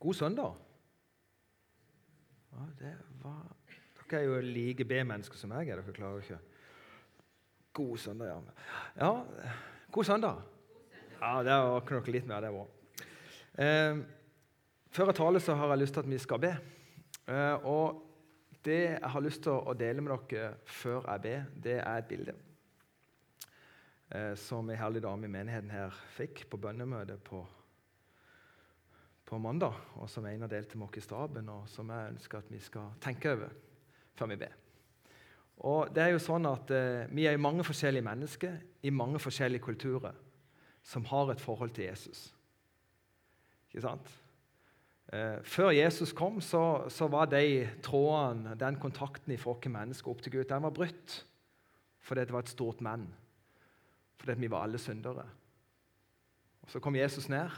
God søndag. Ja, det var Dere er jo like B-mennesker som meg. Dere klarer ikke God søndag, ja. ja. God søndag. Ja, det orker dere litt mer, det òg. Eh, før jeg taler, så har jeg lyst til at vi skal be. Eh, og det jeg har lyst til å dele med dere før jeg ber, det er et bilde eh, som ei herlig dame i menigheten her fikk på bønnemøtet på på mandag, og som Einar delte med oss i staben, og som jeg ønsker at vi skal tenke over før vi ber. Og det er jo sånn at eh, Vi er mange forskjellige mennesker i mange forskjellige kulturer som har et forhold til Jesus. Ikke sant? Eh, før Jesus kom, så, så, var de trådene, den kontakten fra oss mennesker opp til Gud, den var brutt fordi det var et stort men. Fordi vi var alle syndere. Og Så kom Jesus ned,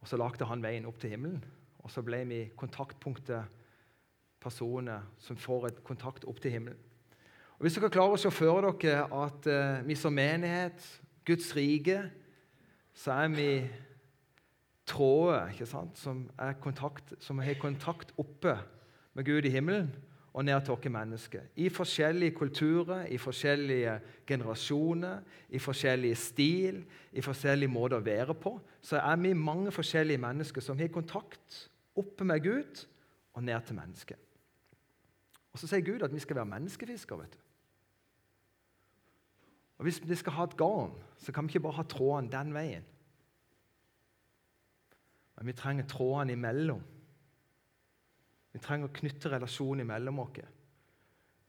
og så lagde han veien opp til himmelen. Og så ble vi kontaktpunktet personer som får et kontakt opp til himmelen. Og Hvis dere klarer å se for dere at eh, vi som menighet, Guds rike, så er vi tråder ikke sant? Som, som har kontakt oppe med Gud i himmelen og ned til oss mennesker. I forskjellige kulturer, i forskjellige generasjoner, i forskjellige stil, i forskjellige måter å være på, så er vi mange forskjellige mennesker som har kontakt oppe med Gud og ned til mennesket. Og Så sier Gud at vi skal være menneskefiskere. vet du. Og Hvis vi skal ha et garn, så kan vi ikke bare ha trådene den veien. Men vi trenger trådene imellom. Vi trenger å knytte relasjoner mellom oss.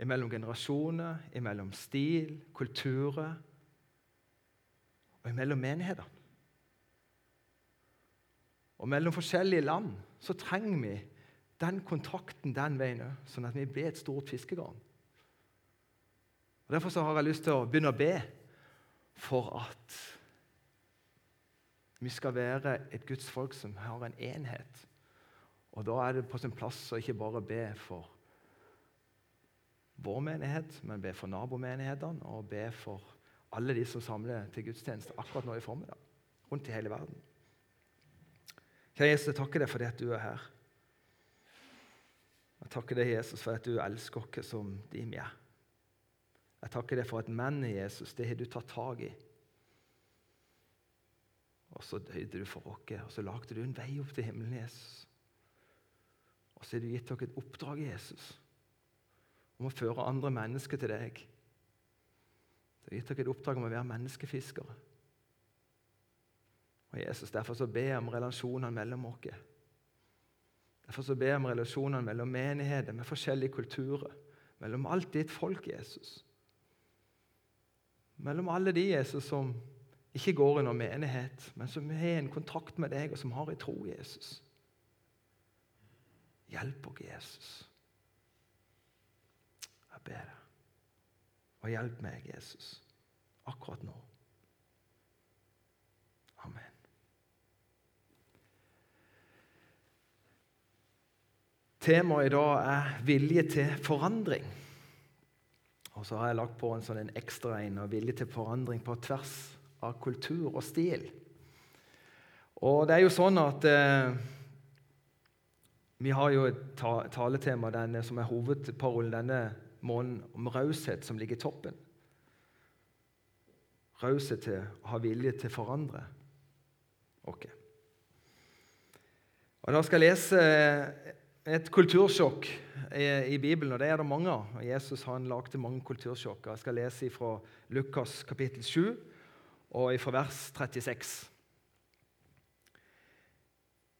Mellom generasjoner, mellom stil, kulturer og mellom menigheter. Og mellom forskjellige land så trenger vi den kontakten den veien òg, sånn at vi blir et stort fiskegarn. Og Derfor så har jeg lyst til å begynne å be for at vi skal være et Guds folk som har en enhet og Da er det på sin plass å ikke bare be for vår menighet, men be for nabomenighetene og be for alle de som samler til gudstjeneste akkurat nå i formiddag, rundt i hele verden. Kjære Jesus, jeg takker deg for det at du er her. Jeg takker deg, Jesus, for at du elsker oss som de vi er. Jeg takker deg for at menn i Jesus, det har du tatt tak i. Og så døde du for oss, og så lagde du en vei opp til himmelen, Jesus. Og så har du gitt dere et oppdrag, Jesus, om å føre andre mennesker til deg. Du har gitt dere et oppdrag om å være menneskefiskere. Og Jesus, Derfor så ber jeg om relasjonene mellom oss. Derfor så ber jeg om relasjonene mellom menigheter med forskjellige kulturer. Mellom alt ditt folk, Jesus. Mellom alle de Jesus som ikke går noen menighet, men som har en kontakt med deg, og som har en tro, Jesus. Hjelp oss, Jesus. Jeg ber deg. Og hjelp meg, Jesus, akkurat nå. Amen. Temaet i dag er vilje til forandring. Og så har jeg lagt på en sånn ekstra en og vilje til forandring på tvers av kultur og stil. Og det er jo sånn at eh, vi har jo et taletema denne, som er hovedparolen denne måneden, om raushet, som ligger i toppen. Raushet til å ha vilje til å forandre oss. Og Da skal jeg lese et kultursjokk i, Bibelen, og det er det mange av. Jesus han lagde mange kultursjokk. Jeg skal lese fra Lukas kapittel 7 og fra vers 36.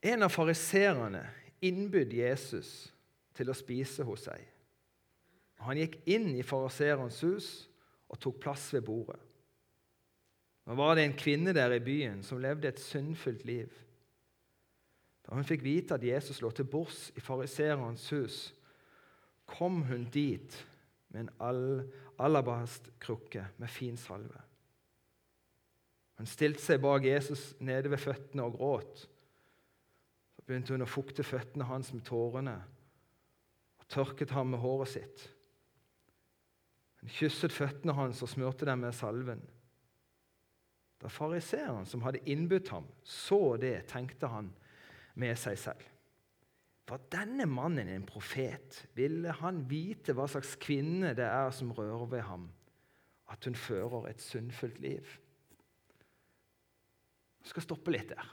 En av fariserene innbød Jesus til å spise hos seg. Han gikk inn i fariseerens hus og tok plass ved bordet. Nå var det en kvinne der i byen som levde et syndfullt liv. Da hun fikk vite at Jesus lå til bords i fariseerens hus, kom hun dit med en alabastkrukke med fin salve. Hun stilte seg bak Jesus nede ved føttene og gråt begynte hun å fukte føttene hans med tårene og tørket ham med håret sitt. Hun kysset føttene hans og smurte dem med salven. Da fariseeren som hadde innbudt ham, så det, tenkte han med seg selv. Var denne mannen en profet. Ville han vite hva slags kvinne det er som rører ved ham, at hun fører et sunnfullt liv? Jeg skal stoppe litt der.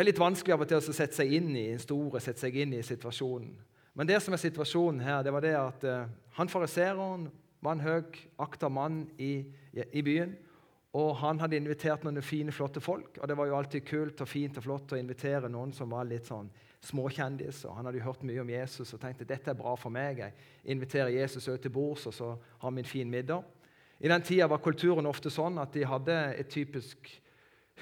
Det er litt vanskelig av og til å sette seg inn i store, sette seg inn i situasjonen. Men det som er situasjonen her, det var det at uh, han fariseeren var en høy, akta mann i, i, byen. Og han hadde invitert noen fine, flotte folk. Og det var jo alltid kult og fint og flott å invitere noen som var litt sånn småkjendis. og Han hadde jo hørt mye om Jesus og tenkte dette er bra for meg. Jeg inviterer Jesus ut til bords, og så har vi en fin middag. I den tida var kulturen ofte sånn at de hadde et typisk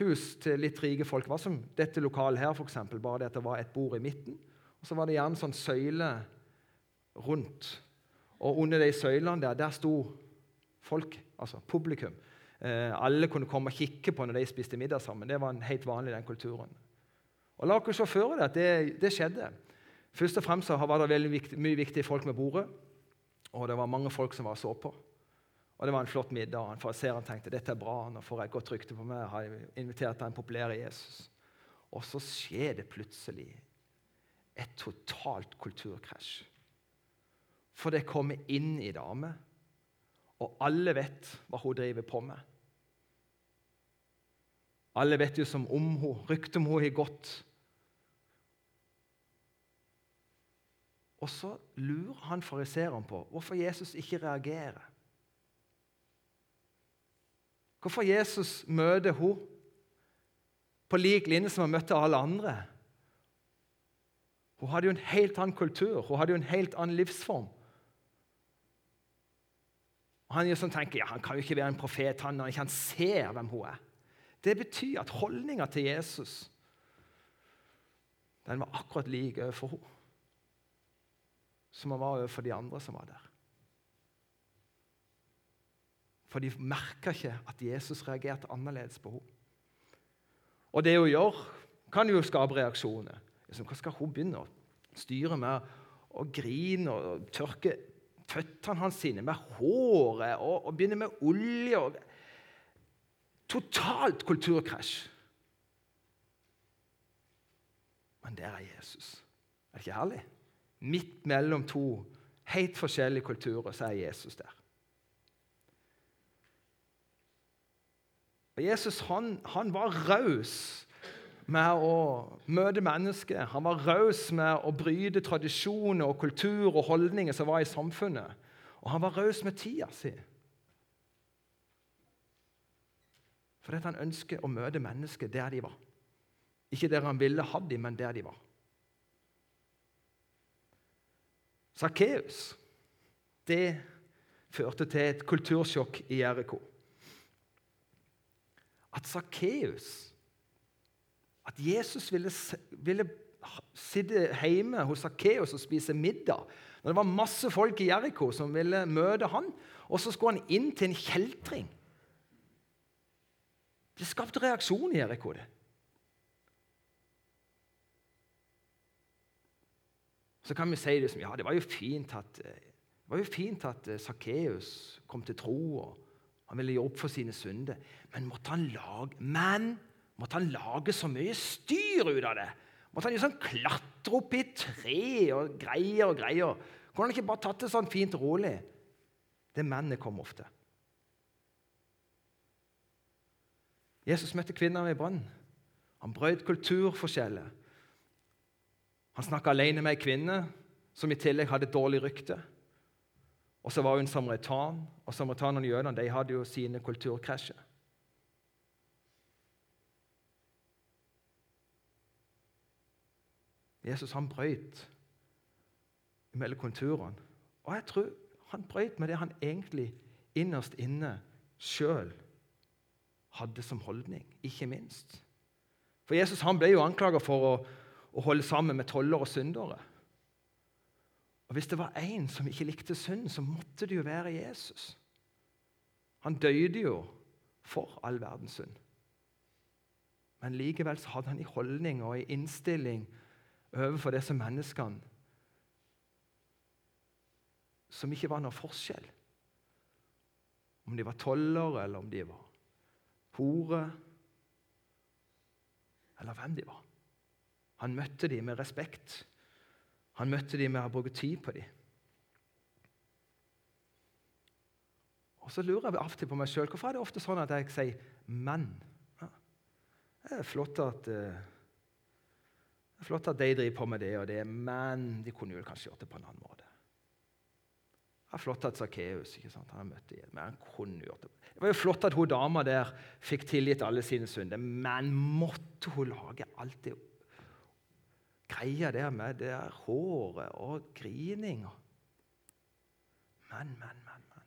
hus til litt rike folk var som dette lokalet her, for eksempel, bare det at det var et bord i midten. Og så var det gjerne sånn søyle rundt. Og under de søylene der, der sto folk, altså publikum. Eh, alle kunne komme og kikke på når de spiste middag sammen. Det var helt vanlig den kulturen. Og La oss se for dere at det, det, skjedde. Først og fremst var det veldig viktig, mye viktige folk med bordet. Og det var mange folk som var så på. Og Det var en flott middag. og Fariseeren tenkte dette er bra, nå får jeg et godt rykte på meg. har jeg invitert den populære Jesus. Og så skjer det plutselig et totalt kulturkrasj. For det kommer inn i dame, og alle vet hva hun driver på med. Alle vet jo som om hun, ryktet om hun har gått. Og så lurer han fariseeren på hvorfor Jesus ikke reagerer. Hvorfor Jesus møter henne på lik linje som han møtte alle andre. Hun hadde jo en helt annen kultur, hun hadde jo en helt annen livsform. Og Han liksom tenker ja, han kan jo ikke være en profet han, når ikke ser hvem hun er. Det betyr at holdninga til Jesus den var akkurat lik overfor henne som han var overfor de andre som var der. For de merka ikke at Jesus reagerte annerledes på henne. Og det hun gjør, kan jo skape reaksjoner. Hva skal hun begynne å styre med? Å grine og tørke føttene hans sine med håret og, og begynne med olje. Og... Totalt kulturkrasj. Men der er Jesus. Er det ikke herlig? Midt mellom to helt forskjellige kulturer så er Jesus der. Og Jesus han, han var raus med å møte mennesker. Han var raus med å bryte tradisjoner og kultur og holdninger som var i samfunnet. Og han var raus med tida si. Fordi han ønsker å møte mennesker der de var. Ikke der han ville ha dem, men der de var. Sakkeus det førte til et kultursjokk i Jeriko at Sakkeus At Jesus ville, ville sitte hjemme hos Sakkeus og spise middag. Når det var masse folk i Jeriko som ville møte han, og så skulle han inn til en kjeltring. Det skapte reaksjon i Jeriko. det. Så kan vi si det som ja, det var jo fint at, det at Sakkeus kom til tro. og han ville gjøre opp for sine synder. Men måtte han lage, men, måtte han lage så mye styr ut av det? Måtte han liksom klatre opp i tre og greier og greier? Kunne han ikke bare tatt det sånn fint og rolig? Det mennene kom ofte. Jesus møtte kvinner i brann. Han brøt kulturforskjeller. Han snakka alene med ei kvinne som i tillegg hadde dårlig rykte. Og så var hun samaritan, og samaritanene og jødene de hadde jo sine kulturkrasjer. Jesus han brøt mellom konturene. Og jeg tror han brøt med det han egentlig innerst inne sjøl hadde som holdning, ikke minst. For Jesus han ble jo anklaga for å, å holde sammen med toller og syndere. Og Hvis det var én som ikke likte synd, så måtte det jo være Jesus. Han døde jo for all verdens synd. Men likevel så hadde han i holdning og i innstilling overfor disse menneskene som ikke var noe forskjell. Om de var toller, eller om de var hore, eller hvem de var. Han møtte dem med respekt. Han møtte dem med å bruke tid på dem. Og så lurer jeg av og til på meg sjøl hvorfor er det ofte sånn at jeg sier 'men'. Ja. Det er flott at, uh, det er flott at de driver på med det og det, men de kunne jo kanskje gjort det på en annen måte. Det er flott at Sakkeus han møtte igjen, men han kunne gjort det. Det var jo flott at hun dama der fikk tilgitt alle sine synder, men måtte hun lage alt det greia der med det der håret og grininga? Men, men, men, men.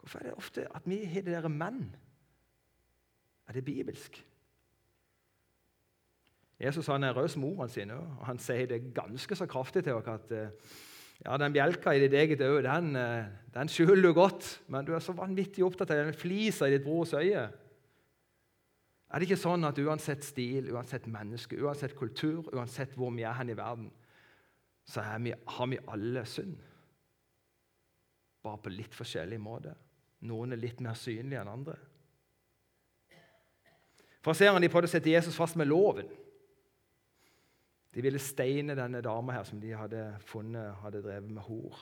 Hvorfor er det ofte at vi har det derre 'men'? Er det bibelsk? Jesus han er raus moren sin, og han sier det ganske så kraftig til oss at eh, ja, den bjelka i ditt eget øye den, eh, den skjuler du godt, men du er så vanvittig opptatt av den flisa i ditt brors øye. Er det ikke sånn at uansett stil, uansett menneske, uansett kultur, uansett hvor vi er hen i verden, så vi, har vi alle synd? Bare på litt forskjellig måte. Noen er litt mer synlige enn andre. Fraserene de prøvde å sette Jesus fast med loven. De ville steine denne dama her som de hadde funnet hadde drevet med hor.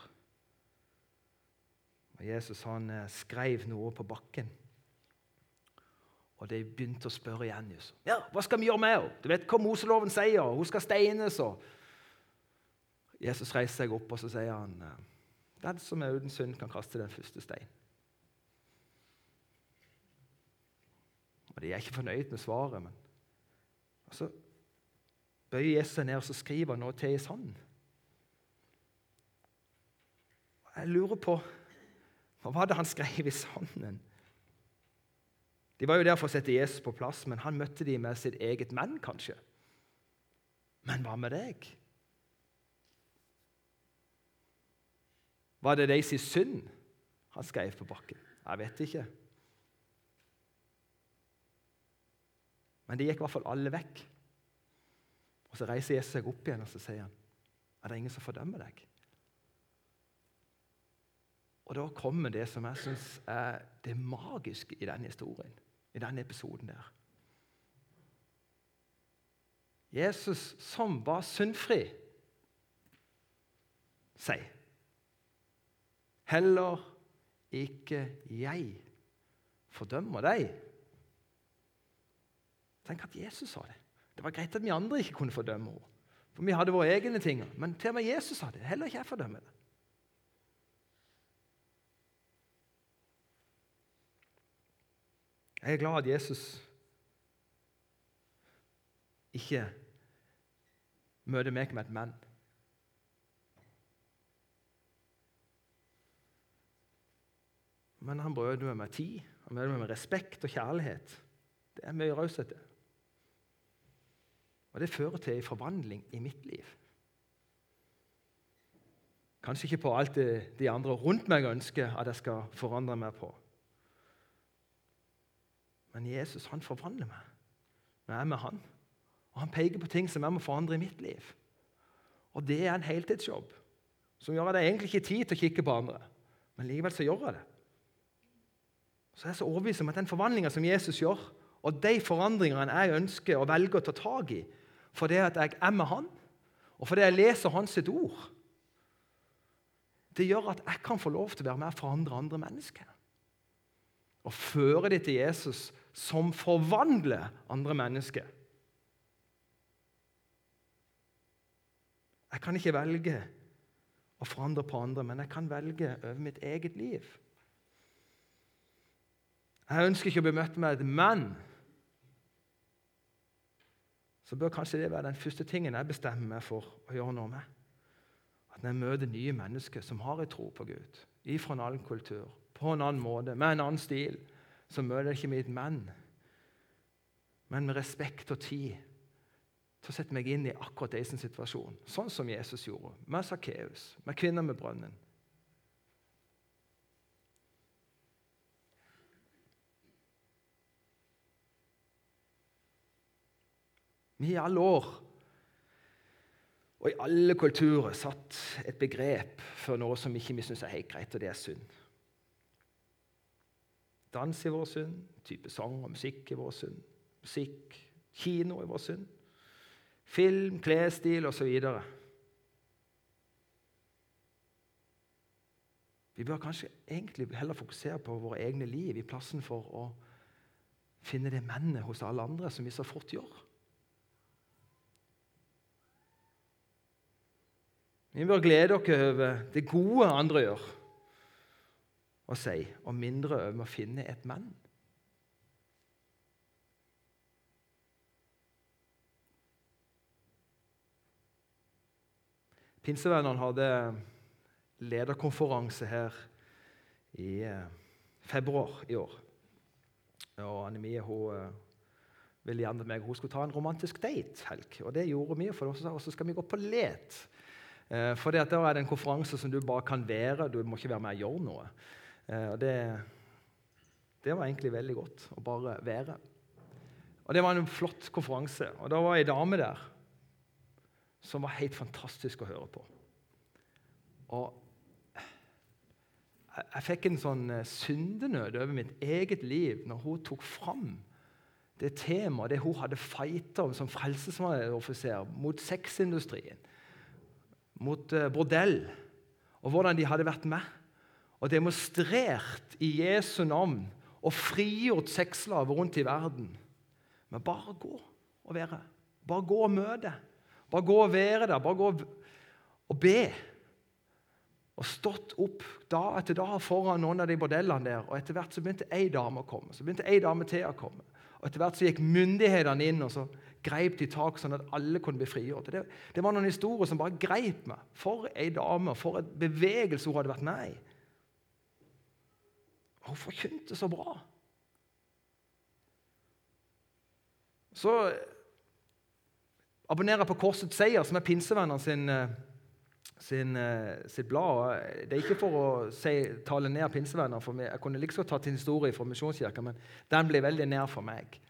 Og Jesus han eh, skrev noe på bakken. Og de begynte å spørre igjen. Ja, 'Hva skal vi gjøre med henne?' Du vet hva Moseloven sier. Hun skal steines. Og Jesus reiser seg opp og så sier han, 'Den som er uten synd, kan kaste den første stein.' Og De er ikke fornøyd med svaret. men og Så bøyer Jesus seg ned og så skriver han noe til i sanden. Jeg lurer på hva var det han skrev i sanden? De var jo der for å sette Jesus på plass, men han møtte de med sitt eget menn, kanskje. Men hva med deg? Var det deres synd han skrev på bakken? Jeg vet ikke. Men de gikk i hvert fall alle vekk. Og Så reiser Jesus seg opp igjen og så sier han, er det ingen som fordømmer deg. Og Da kommer det som jeg syns er det magiske i den historien i denne episoden der. Jesus, som var syndfri, sier Heller ikke jeg fordømmer deg. Tenk at Jesus sa det. Det var greit at vi andre ikke kunne fordømme henne. For vi hadde våre egne ting. Men til og med Jesus sa det. Heller ikke jeg fordømmer det. Jeg er glad at Jesus ikke møter meg med et men. Men han møter meg tid, han møter meg med respekt og kjærlighet. Det er mye raushet. Og det fører til en forvandling i mitt liv. Kanskje ikke på alt det de andre rundt meg ønsker at jeg skal forandre meg på. Men Jesus han forvandler meg når jeg er med han. Og Han peker på ting som jeg må forandre i mitt liv. Og det er en heltidsjobb som gjør at jeg egentlig ikke har tid til å kikke på andre. Men likevel så gjør jeg det. Så jeg er så overbevist om at den forvandlinga som Jesus gjør, og de forandringene jeg ønsker og velger å ta tak i fordi at jeg er med Han, og fordi jeg leser Hans sitt ord, det gjør at jeg kan få lov til å være med og forandre andre mennesker. Og føre dem til Jesus som forvandler andre mennesker. Jeg kan ikke velge å forandre på andre, men jeg kan velge over mitt eget liv. Jeg ønsker ikke å bli møtt med et 'men'. Så bør kanskje det være den første tingen jeg bestemmer meg for å gjøre noe med. At når jeg møter nye mennesker som har en tro på Gud, ifra en annen kultur, på en annen måte, med en annen stil, så møter jeg ikke mitt menn men med respekt og tid til å sette meg inn i akkurat deres situasjon. Sånn som Jesus gjorde med Sakkeus, med kvinner med brønnen. Vi i alle år og i alle kulturer satt et begrep for noe som ikke vi syns er helt greit, og det er synd. Dans i vår synd, type sang og musikk i vår synd musikk, kino i vår synd. Film, klesstil osv. Vi bør kanskje egentlig heller fokusere på våre egne liv i plassen for å finne det mennet hos alle andre som vi så fort gjør. Vi bør glede oss over det gode andre gjør og si, og mindre over å finne et menn. Pinsevennene hadde lederkonferanse her i februar i år. Og Annemie hun ville gjerne meg hun skulle ta en romantisk date. Helg. Og det gjorde vi, for så skal vi gå på let. Eh, for da er det en konferanse som du bare kan være. Du må ikke være med og gjøre noe. Eh, og det, det var egentlig veldig godt å bare være. Og Det var en flott konferanse. Og Da var ei dame der som var helt fantastisk å høre på. Og jeg fikk en sånn eh, syndenød over mitt eget liv når hun tok fram det temaet, det hun hadde fighta om som frelsesoffiser mot sexindustrien, mot bordell, og hvordan de hadde vært med og demonstrert i Jesu navn og frigjort sexslaver rundt i verden. Men bare gå og være. Bare gå og møte. Bare gå og være der. Bare gå og be. Og stått opp dag etter dag foran noen av de bordellene der. Og etter hvert så begynte ei dame å komme. Så begynte ei dame til å komme. Og etter hvert så gikk myndighetene inn og så greip de tak sånn at alle kunne bli frigjort. Det, det var noen historier som bare greip meg. For ei dame, for et bevegelse hun hadde vært med i. Hun forkynte så bra. Så abonnerer jeg på Korsets seier, som er pinsevennene sin, eh, sin, eh, sitt blad. Det er ikke for å si, tale ned pinsevenner. for meg. Jeg kunne liksom tatt en historie fra Misjonskirka, men den ble veldig nær for meg.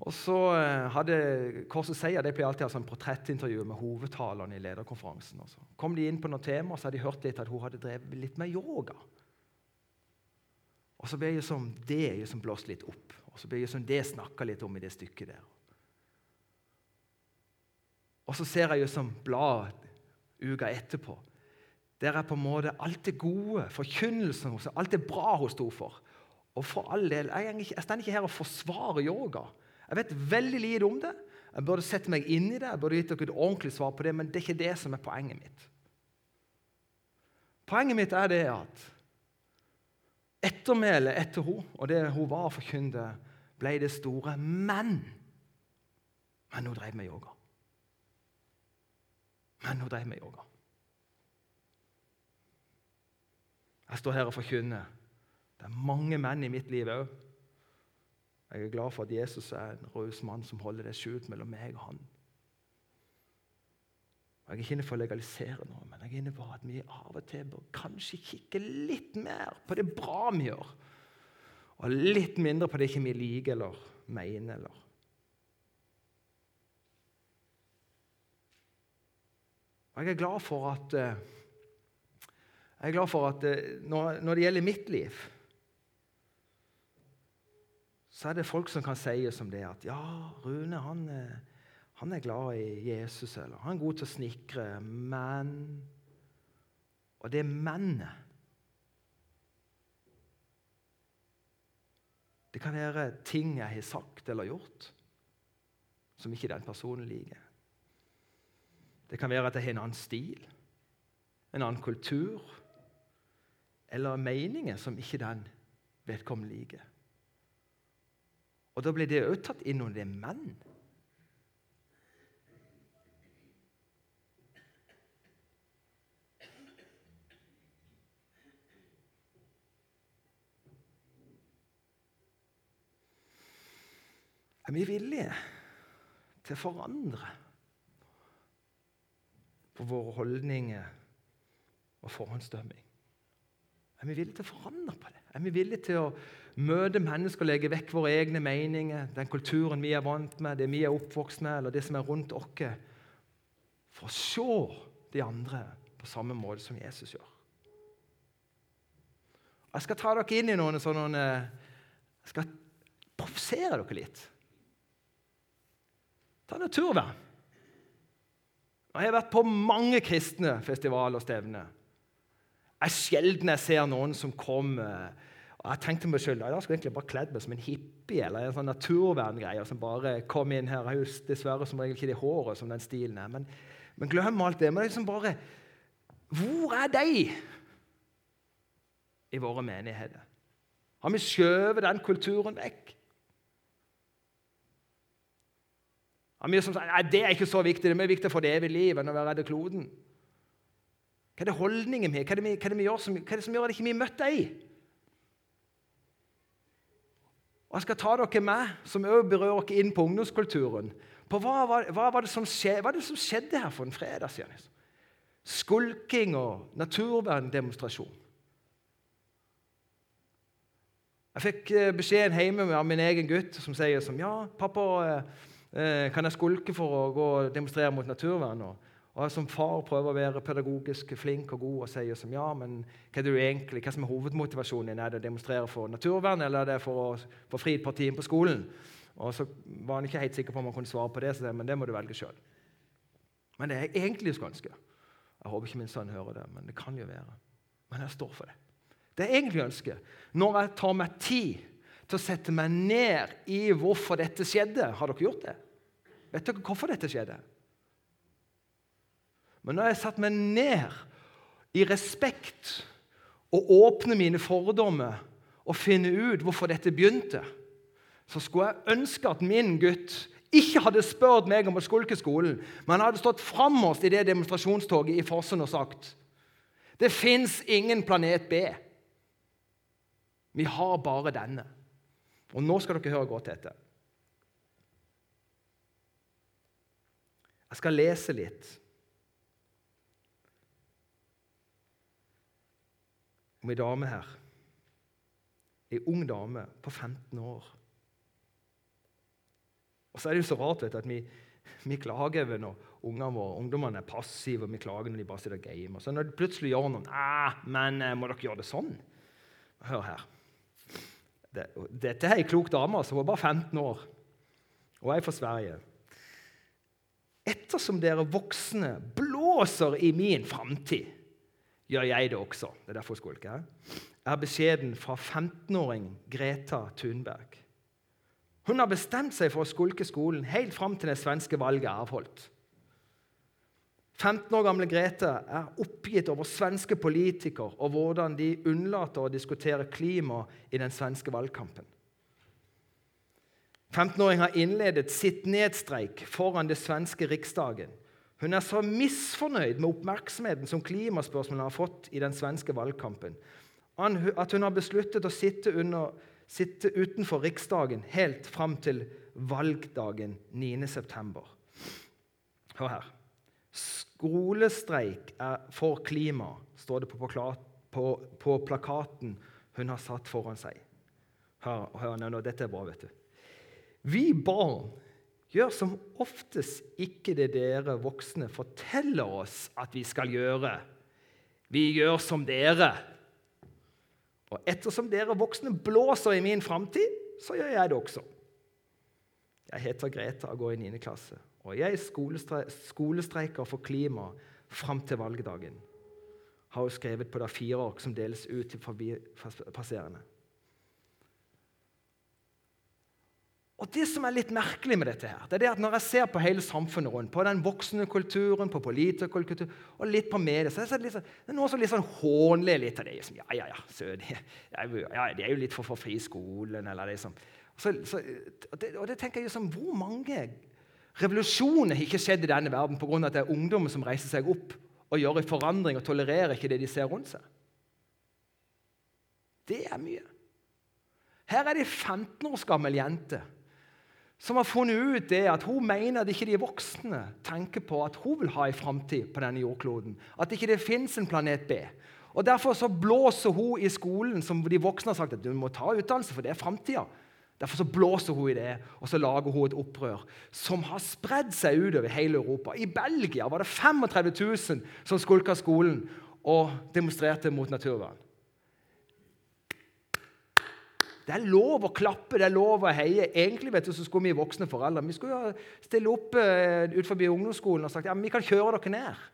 Og så eh, hadde Korsets Seier de pleier alltid å ha sånn portrettintervju med hovedtalerne i lederkonferansen. Og så kom de inn på noen tema, så hadde de hørt litt at hun hadde drevet litt med yoga. Og så ble liksom det liksom blåst litt opp. Og så ble liksom det snakka litt om i det stykket der. Og så ser jeg liksom bladet blad uka etterpå. Der er på en måte alt det gode, forkynnelsen hos alt det bra hun sto for. Og for all del, Jeg, ikke, jeg står ikke her og forsvarer yoga. Jeg vet veldig lite om det. Jeg burde sette meg inn i det, jeg burde gitt dere et ordentlig svar på det, men det er ikke det som er poenget mitt. Poenget mitt er det at Ettermælet etter henne og det hun var og forkynte, ble det store. Men Men hun drev med yoga. Men hun drev med yoga. Jeg står her og forkynner. Det er mange menn i mitt liv òg. Jeg er glad for at Jesus er en raus mann som holder det skjult mellom meg og han. Jeg er ikke inne for å legalisere noe, men jeg er inne på at vi av og til bør kanskje kikke litt mer på det bra vi gjør, og litt mindre på det ikke vi liker eller mener. eller. Jeg er glad for at eh, glad for at når, når det gjelder mitt liv, så er det folk som kan si som det at ja, Rune han eh, han er glad i Jesus, eller han er god til å snikre, men Og det mennet. Det kan være ting jeg har sagt eller gjort som ikke den personen liker. Det kan være at jeg har en annen stil, en annen kultur eller meninger som ikke den vedkommende liker. Og Da blir det òg tatt inn under det menn. Er vi villige til å forandre på våre holdninger og forhåndsdømming? Er vi villige til å forandre på det? Er vi villige til å møte mennesker og legge vekk våre egne meninger, den kulturen vi er vant med, det vi er oppvokst med, eller det som er rundt oss, for å se de andre på samme måte som Jesus gjør? Jeg skal ta dere inn i noen sånne Jeg skal provosere dere litt. Ta naturvern. Jeg har vært på mange kristne festivaler og stevner. Jeg sjelden jeg ser noen som kommer og Jeg tenkte meg selv, jeg skulle egentlig bare kledd meg som en hippie eller en sånn naturverngreie som bare kom inn her. Jeg har dessverre som regel ikke det håret som den stilen er. Men, men glem alt det. Men det er liksom bare Hvor er de i våre menigheter? Har vi skjøvet den kulturen vekk? Har mye som sier det er ikke så viktig, det er mye viktig for det evige liv enn å være redde kloden. Hva er det holdningen vi, hva er det, vi, hva er det som, hva er det som gjør at ikke vi ikke møtte deg? Og Jeg skal ta dere med, som også berører dere inn på ungdomskulturen. På hva, hva, hva, var det som skjedde, hva det som skjedde her for en fredag siden? Skulking og naturverndemonstrasjon. Jeg fikk eh, beskjeden hjemme av min egen gutt som sier som Ja, pappa, eh, kan jeg skulke for å gå og demonstrere mot naturvern? Og, jeg som far prøver å være pedagogisk flink og god og sier som ja, men hva er det du egentlig, hva som er hovedmotivasjonen din? Er det å demonstrere for naturvern, eller er det for å få fridd partiet på skolen? Og så var han ikke helt sikker på om han kunne svare på det, så jeg, men det må du velge sjøl. Men det er egentlig skulle ønske. Jeg håper ikke min sønn hører det, men det kan jo være. Men jeg står for det. Det jeg egentlig ønsker, når jeg tar meg tid til å sette meg ned i hvorfor dette skjedde Har dere gjort det? Vet dere hvorfor dette skjedde? Men når jeg satt meg ned i respekt og åpne mine fordommer og finne ut hvorfor dette begynte, så skulle jeg ønske at min gutt ikke hadde spurt meg om å skulke skolen, men hadde stått framoverst i det demonstrasjonstoget i Fossen og sagt det fins ingen planet B. Vi har bare denne. Og nå skal dere høre godt etter. Jeg skal lese litt om ei dame her. Ei ung dame på 15 år. Og så er det jo så rart vet du, at vi, vi klager over når ungene våre, ungdommene er passive, og vi klager når de bare sitter og gamer. Så når de plutselig gjør noe ah, men eh, må dere gjøre det sånn? Hør her. Dette er ei klok dame som var bare 15 år, og er fra Sverige. Ettersom dere voksne blåser i min framtid, gjør jeg det også. Det er derfor jeg skulker. Er beskjeden fra 15-åring Greta Thunberg. Hun har bestemt seg for å skulke skolen helt fram til det svenske valget er avholdt. 15 år gamle Grete er oppgitt over svenske politikere og hvordan de unnlater å diskutere klima i den svenske valgkampen. 15-åringen har innledet sitt nedstreik foran det svenske riksdagen. Hun er så misfornøyd med oppmerksomheten som klimaspørsmålene har fått i den svenske valgkampen, at hun har besluttet å sitte, under, sitte utenfor Riksdagen helt fram til valgdagen 9.9. Hør her. Skolestreik er for klima, står det på, plakaten hun har satt foran seg. Hør, hør nå, dette er bra, vet du. Vi barn gjør som oftest ikke det dere voksne forteller oss at vi skal gjøre. Vi gjør som dere. Og ettersom dere voksne blåser i min framtid, så gjør jeg det også. Jeg heter Greta og går i 9. klasse. Og jeg skolestreiker for klima fram til valgdagen. Har hun skrevet på det fire år som deles ut til forbipasserende. Og Det som er litt merkelig med dette, her, det er det at når jeg ser på hele samfunnet rundt, på den voksende kulturen, på politikerkultur og litt på media, så er det, sånn, det er noen som litt sånn hånler litt av det. Som, ja, ja, ja, så ja, de er jo litt for, for friskolen, eller liksom. Så, så, og, det, og det tenker jeg som, Hvor mange Revolusjoner har ikke skjedd i denne verden pga. at det er ungdommer som reiser seg opp og gjør en forandring og tolererer ikke det de ser rundt seg. Det er mye. Her er det ei 15 års gammel jente som har funnet ut det at hun mener at ikke de voksne tenker på at hun vil ha en framtid på denne jordkloden. At ikke det fins en planet B. Og Derfor så blåser hun i skolen som de voksne har sagt at du må ta utdannelse, for det er framtida. Derfor så blåser hun i det, og så lager hun et opprør som har spredd seg utover hele Europa. I Belgia var det 35 000 som skulka skolen og demonstrerte mot naturvern. Det er lov å klappe, det er lov å heie. Egentlig vet du, så skulle vi voksne foreldre vi skulle stille opp uh, ut forbi ungdomsskolen og sagt ja, men vi kan kjøre dere ned.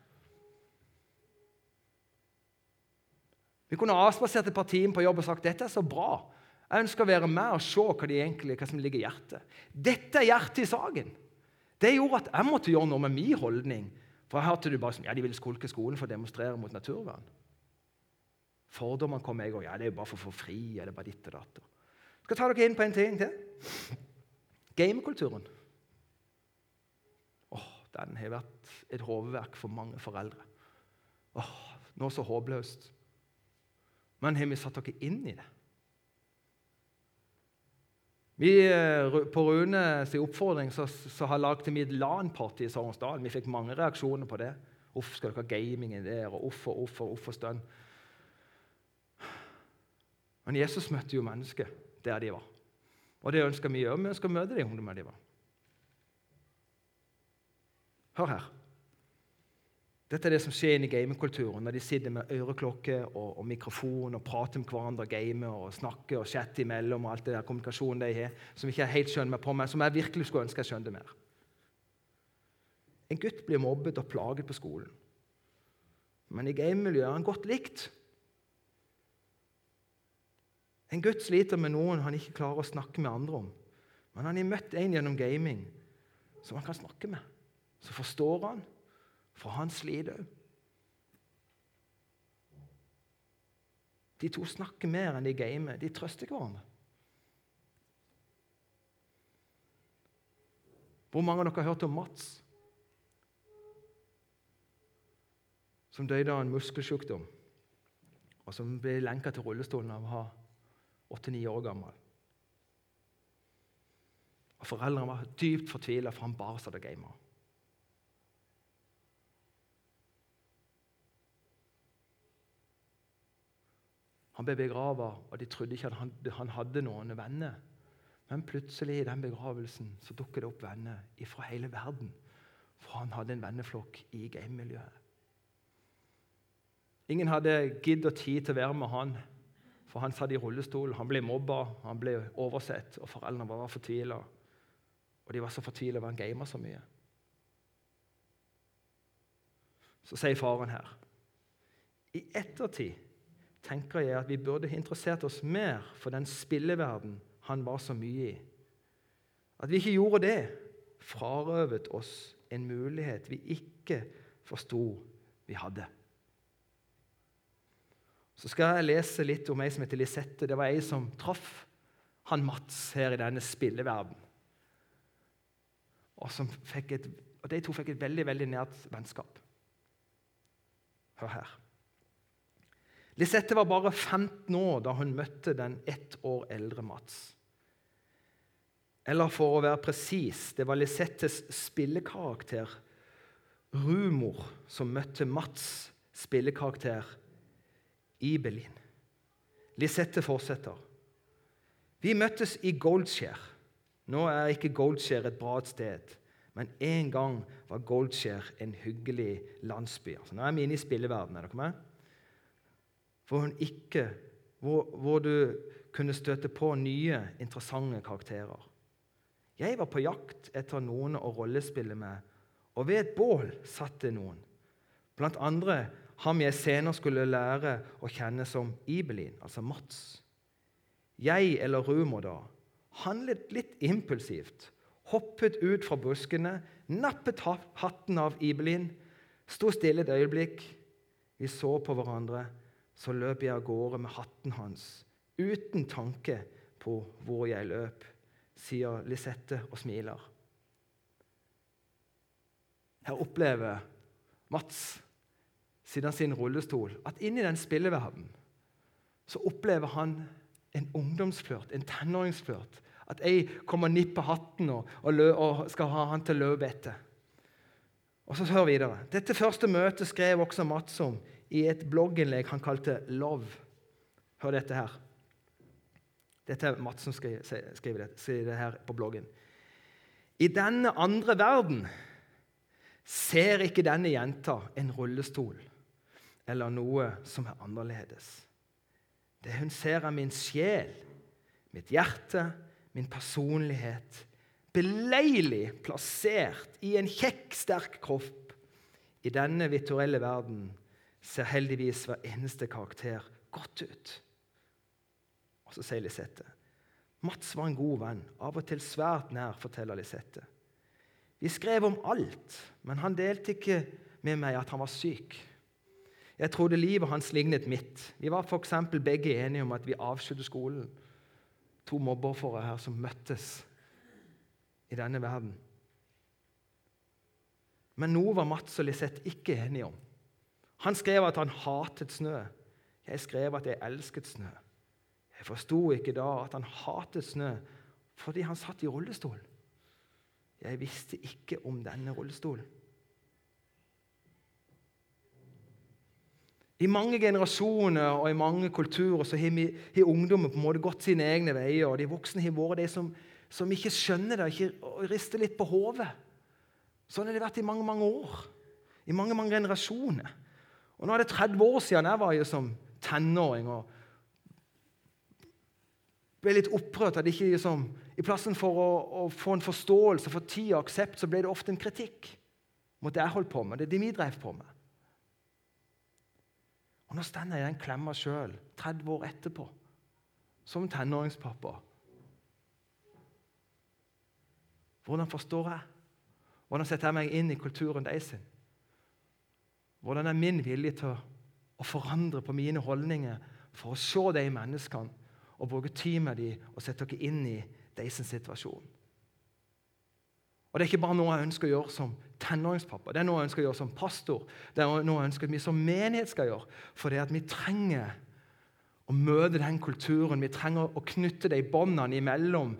Vi kunne avspasert et par timer på jobb og sagt dette er så bra. Jeg ønsker å være med og se hva, egentlig, hva som ligger i hjertet. Dette er hjertet i saken. Det gjorde at jeg måtte gjøre noe med min holdning. For jeg hørte du bare sånn, ja, de ville skulke skolen for å demonstrere mot naturvern. Fordommene kom jeg òg. Ja, det er jo bare for å få fri. eller bare ditt og datt. Jeg skal ta dere inn på en ting til. Gamekulturen. Oh, den har vært et hodeverk for mange foreldre. Oh, nå så håpløst. Men har vi satt dere inn i det? Vi, på på Runes oppfordring så, så har laget vi et LAN-party i Sørensdal. Vi fikk mange reaksjoner på det. Uff, skal dere ha gaming i der? Og uff og uff og uff og stønn. Men Jesus møtte jo mennesker der de var. Og det ønsker vi å. Vi ønsker å møte de ungdommene de var. Hør her. Dette er det som skjer i gamingkulturen når de sitter med øreklokke og, og, mikrofon og prater med hverandre og gamer og snakker og chatter imellom og alt det der kommunikasjonen de har, som ikke jeg helt skjønner meg på, men som jeg virkelig skulle ønske jeg skjønte mer. En gutt blir mobbet og plaget på skolen, men i gamemiljøet er han godt likt. En gutt sliter med noen han ikke klarer å snakke med andre om, men han har møtt en gjennom gaming som han kan snakke med. Så forstår han for han sliter òg. De to snakker mer enn de gamer. De trøster hverandre. Hvor mange av dere har hørt om Mats? Som døde av en muskelsykdom, og som ble lenka til rullestolen av å ha åtte-ni år gammel. Og Foreldrene var dypt fortvila, for han bare satt og gama. Han ble begrava, og de trodde ikke at han, han, hadde noen venner. Men plutselig i den begravelsen så dukket det opp venner fra hele verden. For han hadde en venneflokk i gamemiljøet. Ingen hadde gidd og tid til å være med han, for han satt i rullestol. Han ble mobba, han ble oversett, og foreldrene var fortvila. Og de var så fortvila over han gama så mye. Så sier faren her I ettertid tenker jeg at vi burde interessert oss mer for den spilleverden han var så mye i. At vi ikke gjorde det, frarøvet oss en mulighet vi ikke forsto vi hadde. Så skal jeg lese litt om ei som heter Lisette. Det var ei som traff han Mats her i denne spilleverden. Og, et, og De to fikk et veldig veldig nært vennskap. Hør her. Lisette var bare 15 år da hun møtte den ett år eldre Mats. Eller for å være presis det var Lisettes spillekarakter Rumor som møtte Mats' spillekarakter Ibelin. Lisette fortsetter. Vi møttes i Goldshare. Nå er ikke Goldshare et bra sted, men en gang var Goldshare en hyggelig landsby. Altså, nå er vi inne i spilleverdenen. Er dere med? Hvor, hun ikke, hvor, hvor du kunne støte på nye, interessante karakterer. Jeg var på jakt etter noen å rollespille med, og ved et bål satt det noen. Blant andre ham jeg senere skulle lære å kjenne som Ibelin, altså Mats. Jeg, eller Rumor, da, handlet litt impulsivt, hoppet ut fra buskene, nappet hatten av Ibelin, sto stille et øyeblikk. Vi så på hverandre så løp jeg av gårde med hatten hans, uten tanke på hvor jeg løp, sier Lisette og smiler. Her opplever Mats, siden sin rullestol, at inni den spilleverdenen så opplever han en ungdomsflørt, en tenåringsflørt. At jeg kommer og nipper hatten og, og, og skal ha han til å løpe etter. Og så hør videre. Dette første møtet skrev også Mats om i et blogginnlegg han kalte 'Love'. Hør dette her. Dette er Mats som skriver, det, skriver det her på bloggen. I denne andre verden ser ikke denne jenta en rullestol eller noe som er annerledes. Det hun ser, er min sjel, mitt hjerte, min personlighet, beleilig plassert i en kjekk, sterk kropp. I denne virtuelle verden ser heldigvis hver eneste karakter godt ut. Og så sier Lisette Mats var en god venn, av og til svært nær, forteller Lisette. Vi skrev om alt, men han delte ikke med meg at han var syk. Jeg trodde livet hans lignet mitt. Vi var f.eks. begge enige om at vi avskydde skolen. To mobbeofre her som møttes i denne verden. Men noe var Mats og Lisette ikke enige om. Han skrev at han hatet snø. Jeg skrev at jeg elsket snø. Jeg forsto ikke da at han hatet snø fordi han satt i rullestol. Jeg visste ikke om denne rullestolen. I mange generasjoner og i mange kulturer så har, ungdommen på en måte gått sine egne veier. og De voksne har vært de som, som, ikke skjønner det ikke, og rister litt på hodet. Sånn har det vært i mange mange år. I mange mange generasjoner. Og Nå er det 30 år siden jeg var jo som tenåring og ble litt opprørt. at ikke liksom, I plassen for å, å, få en forståelse for tid og aksept, så ble det ofte en kritikk mot det jeg holdt på med. det de vi drev på med. Og Nå står jeg i den klemma sjøl, 30 år etterpå, som tenåringspappa. Hvordan forstår jeg? Hvordan setter jeg meg inn i kulturen deres? Hvordan er min vilje til å forandre på mine holdninger for å se de menneskene og bruke tid med dem og sette dere inn i deres situasjon? Og Det er ikke bare noe jeg ønsker å gjøre som tenåringspappa, det er noe jeg ønsker å gjøre som pastor. Det er noe jeg ønsker at vi som menighet skal gjøre. For det at vi trenger å møte den kulturen. Vi trenger å knytte de båndene imellom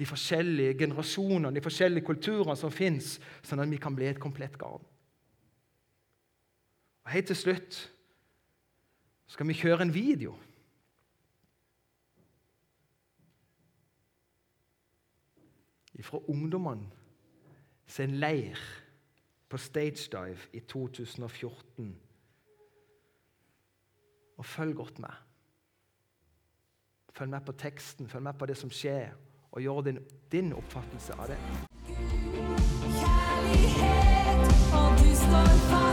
de forskjellige generasjonene, de forskjellige kulturene som fins, sånn at vi kan bli et komplett garn. Og Helt til slutt skal vi kjøre en video. Fra ungdommene sin leir på Stage Dive i 2014. Og følg godt med. Følg med på teksten, følg med på det som skjer, og gjør din, din oppfattelse av det. Kjærlighet, og du står fast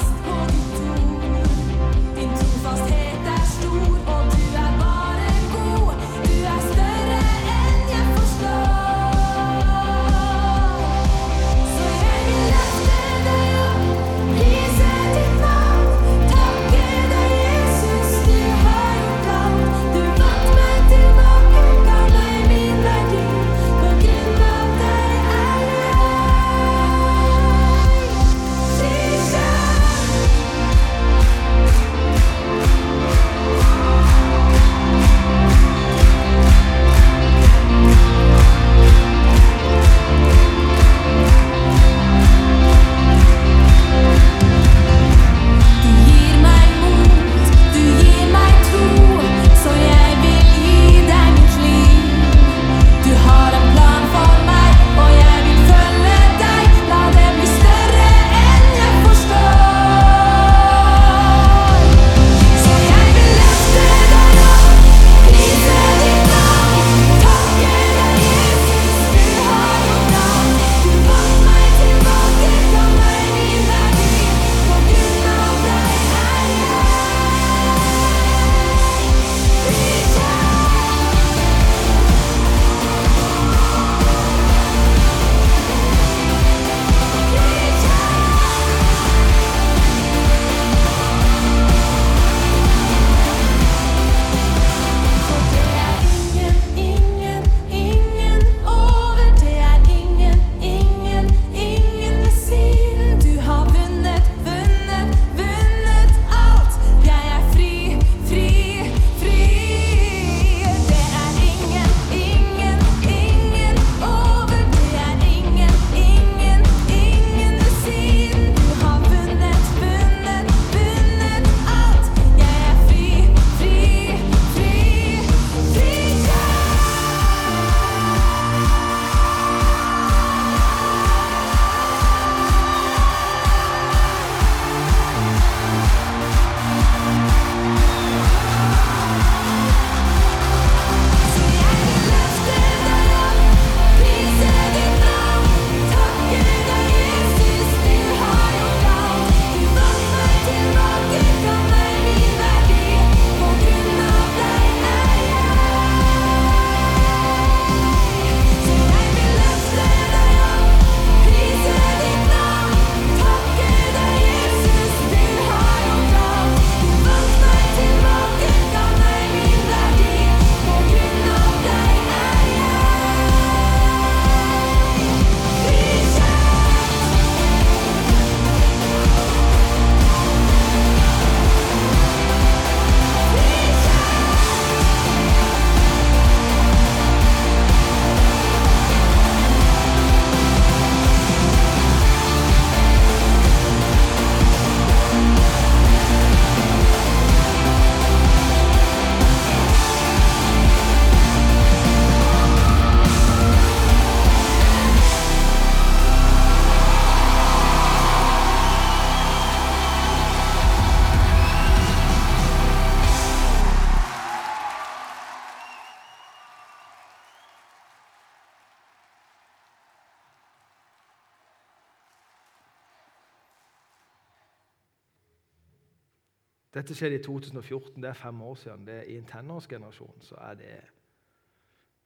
Dette skjedde i 2014, det er fem år siden. Det er I en tenårsgenerasjon så er det,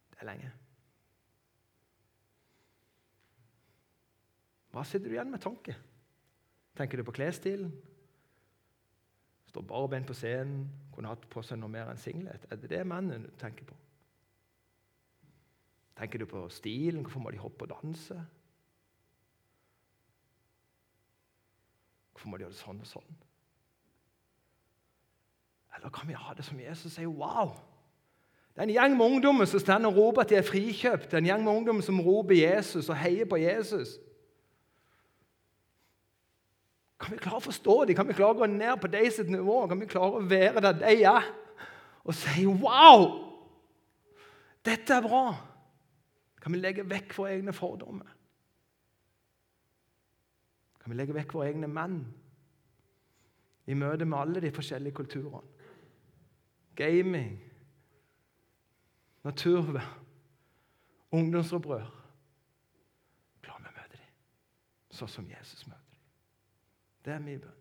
det er lenge. Hva sitter du igjen med tanke? Tenker du på klesstilen? Står barbeint på scenen, kunne hatt på seg noe mer enn singlet. Er det det mennene du tenker på? Tenker du på stilen? Hvorfor må de hoppe og danse? Hvorfor må de gjøre det sånn og sånn? Eller kan vi ha det som Jesus sier? Wow! Det er en gjeng med ungdommer som står og roper at de er frikjøpt. Det er en gjeng med ungdommer som roper Jesus og heier på Jesus. Kan vi klare å forstå dem? Kan vi klare å gå ned på deres nivå? Kan vi klare å være der de er? Og si 'Wow! Dette er bra!' Kan vi legge vekk våre egne fordommer? Kan vi legge vekk våre egne menn i møte med alle de forskjellige kulturene? Gaming, naturvern, ungdomsopprør. Klarer vi å møte dem sånn som Jesus møter dem? Det er min bønn.